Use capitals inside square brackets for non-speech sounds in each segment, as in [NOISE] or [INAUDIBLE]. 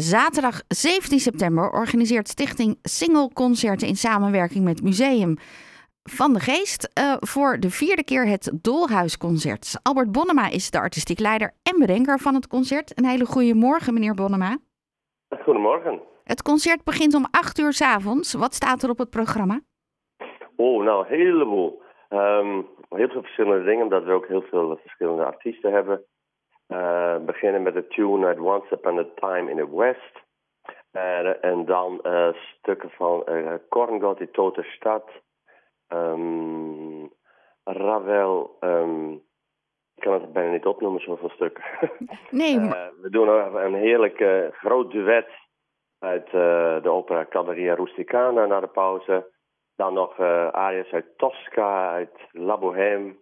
zaterdag 17 september organiseert Stichting Single Concerten in samenwerking met Museum van de Geest uh, voor de vierde keer het Dolhuisconcert. Albert Bonnema is de artistiek leider en bedenker van het concert. Een hele goede morgen, meneer Bonnema. Goedemorgen. Het concert begint om 8 uur s avonds. Wat staat er op het programma? Oh, nou, een heleboel. Um, heel veel verschillende dingen, omdat we ook heel veel verschillende artiesten hebben. Uh, beginnen met de tune uit Once Upon a Time in the West. Uh, en dan uh, stukken van uh, Korngott, die Tote Stad. Um, Ravel, um, ik kan het bijna niet opnoemen, zoveel stukken. [LAUGHS] Nee, maar... we doen een heerlijk groot duet uit de opera Cavalleria Rusticana na de pauze. Dan nog arias uit Tosca, uit La Bohème.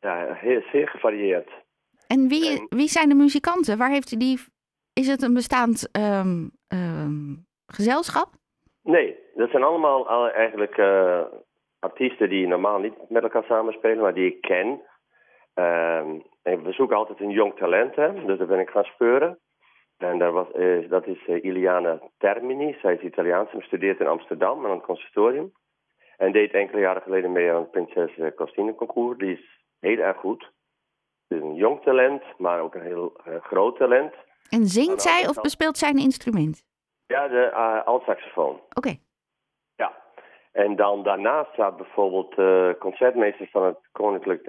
Ja, heel, zeer gevarieerd. En wie, wie zijn de muzikanten? Waar heeft u die... Is het een bestaand um, um, gezelschap? Nee, dat zijn allemaal eigenlijk uh, artiesten die normaal niet met elkaar samenspelen, maar die ik ken. En we zoeken altijd een jong talent, hè, dus daar ben ik gaan speuren. En daar was, uh, dat is uh, Iliana Termini. Zij is Italiaans en studeert in Amsterdam aan het conservatorium. En deed enkele jaren geleden mee aan het Prinses Costine Concours. Die is heel erg goed een jong talent, maar ook een heel uh, groot talent. En zingt zij of bespeelt zij een instrument? Ja, de uh, altsaxofoon. Oké. Okay. Ja. En dan daarnaast staat bijvoorbeeld de uh, concertmeester van het Koninklijk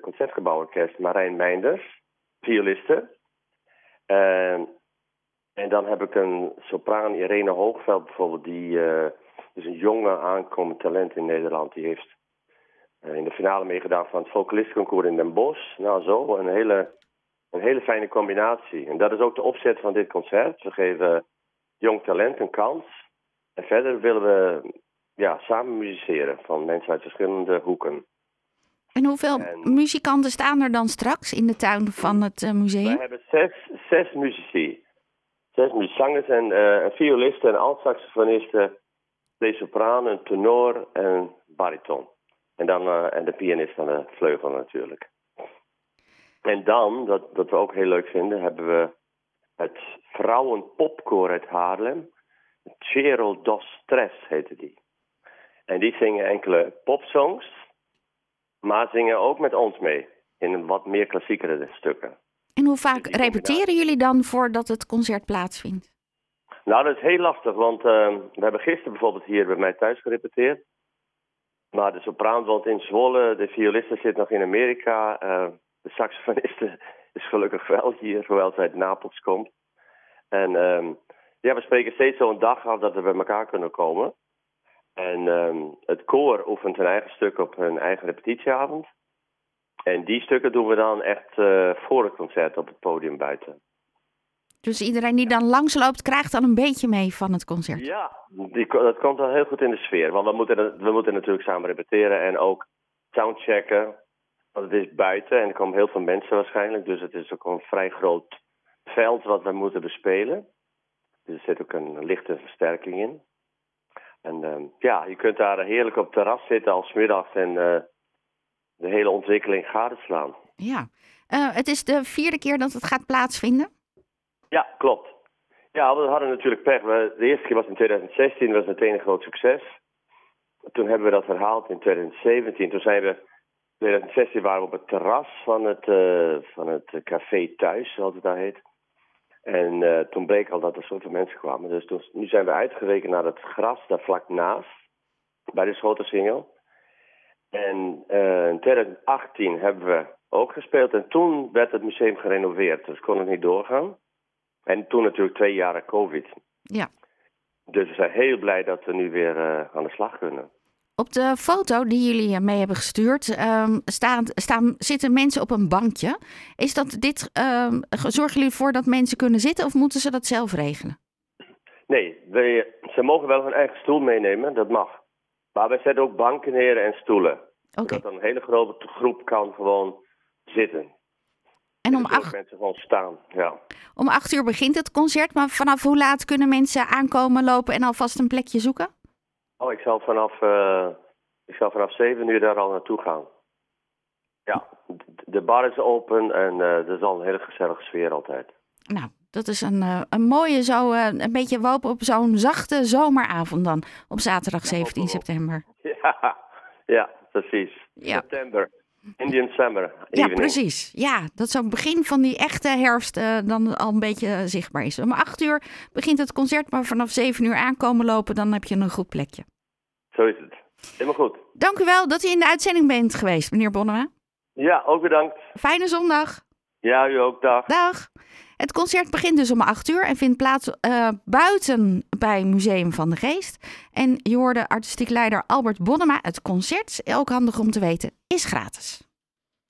Concertgebouworkest, Marijn Meinders, violiste. en dan heb ik een sopraan, Irene Hoogveld bijvoorbeeld, die is een jonge aankomend talent in Nederland. Die heeft eh, in de finale meegedaan van het vocalistenconcours in Den Bosch. Nou zo, een hele, een hele fijne combinatie. En dat is ook de opzet van dit concert. We geven jong talent een kans. En verder willen we ja, samen musiceren van mensen uit verschillende hoeken. En hoeveel muzikanten staan er dan straks in de tuin van het uh, museum? We hebben zes, zes muzici. Zes zangers en uh, een violist, een alt-saxofoniste, twee sopranen, een tenor en bariton. En, dan, uh, en de pianist aan de vleugel natuurlijk. En dan, dat, dat we ook heel leuk vinden, hebben we het vrouwenpopkoor uit Haarlem. Cero dos Stress heette die. En die zingen enkele popsongs, maar zingen ook met ons mee. In wat meer klassiekere stukken. En hoe vaak dus repeteren jullie dan voordat het concert plaatsvindt? Nou, dat is heel lastig, want uh, we hebben gisteren bijvoorbeeld hier bij mij thuis gerepeteerd. Maar de sopraan woont in Zwolle, de violiste zit nog in Amerika. Uh, de saxofoniste [LAUGHS] is gelukkig wel hier, hoewel ze uit Napels komt. En um, ja, we spreken steeds zo'n dag af dat we bij elkaar kunnen komen. En um, het koor oefent een eigen stuk op hun eigen repetitieavond. En die stukken doen we dan echt uh, voor het concert op het podium buiten. Dus iedereen die dan langsloopt, krijgt dan een beetje mee van het concert? Ja, die, dat komt dan heel goed in de sfeer. Want we moeten, we moeten natuurlijk samen repeteren en ook soundchecken. Want het is buiten en er komen heel veel mensen waarschijnlijk. Dus het is ook een vrij groot veld wat we moeten bespelen. Dus er zit ook een lichte versterking in. En uh, ja, je kunt daar heerlijk op het terras zitten als middags en uh, de hele ontwikkeling gadeslaan. Ja, uh, het is de vierde keer dat het gaat plaatsvinden? Ja, klopt. Ja, we hadden natuurlijk pech. De eerste keer was in 2016, dat was meteen een groot succes. Toen hebben we dat herhaald in 2017. Toen zijn we, in 2016 waren we op het terras van het, uh, van het café thuis, zoals het daar heet. En uh, toen bleek al dat er zoveel mensen kwamen. Dus nu zijn we uitgeweken naar het gras, daar vlak naast, bij de Schotensingel. En uh, in 2018 hebben we ook gespeeld. En toen werd het museum gerenoveerd, dus kon het niet doorgaan. En toen natuurlijk twee jaren COVID. Ja. Dus we zijn heel blij dat we nu weer uh, aan de slag kunnen. Op de foto die jullie mee hebben gestuurd um, staan, staan, zitten mensen op een bankje. Is dat dit, um, zorgen jullie ervoor dat mensen kunnen zitten of moeten ze dat zelf regelen? Nee, wij, ze mogen wel hun eigen stoel meenemen, dat mag. Maar wij zetten ook banken neer en stoelen. Okay. Zodat een hele grote groep kan gewoon zitten. En om acht... mensen gewoon staan, ja. Om acht uur begint het concert, maar vanaf hoe laat kunnen mensen aankomen, lopen en alvast een plekje zoeken? Oh, ik zal vanaf, uh, ik zal vanaf zeven uur daar al naartoe gaan. Ja, de bar is open en uh, er is al een hele gezellige sfeer altijd. Nou, Dat is een, uh, een mooie, zo, een beetje wopen op zo'n zachte zomeravond dan. Op zaterdag 17 september. [LAUGHS] Ja, ja precies. Ja. September. Indian Summer. Ja, evening. precies. Ja, dat zo'n begin van die echte herfst uh, dan al een beetje zichtbaar is. Om acht uur begint het concert, maar vanaf zeven uur aankomen lopen, dan heb je een goed plekje. Zo is het. Helemaal goed. Dank u wel dat u in de uitzending bent geweest, meneer Bonnema. Ja, ook bedankt. Fijne zondag. Ja, u ook. Dag. Dag. Het concert begint dus om 8 uur en vindt plaats uh, buiten bij Museum van de Geest. En je hoorde artistiek leider Albert Bonnema. Het concert, ook handig om te weten, is gratis.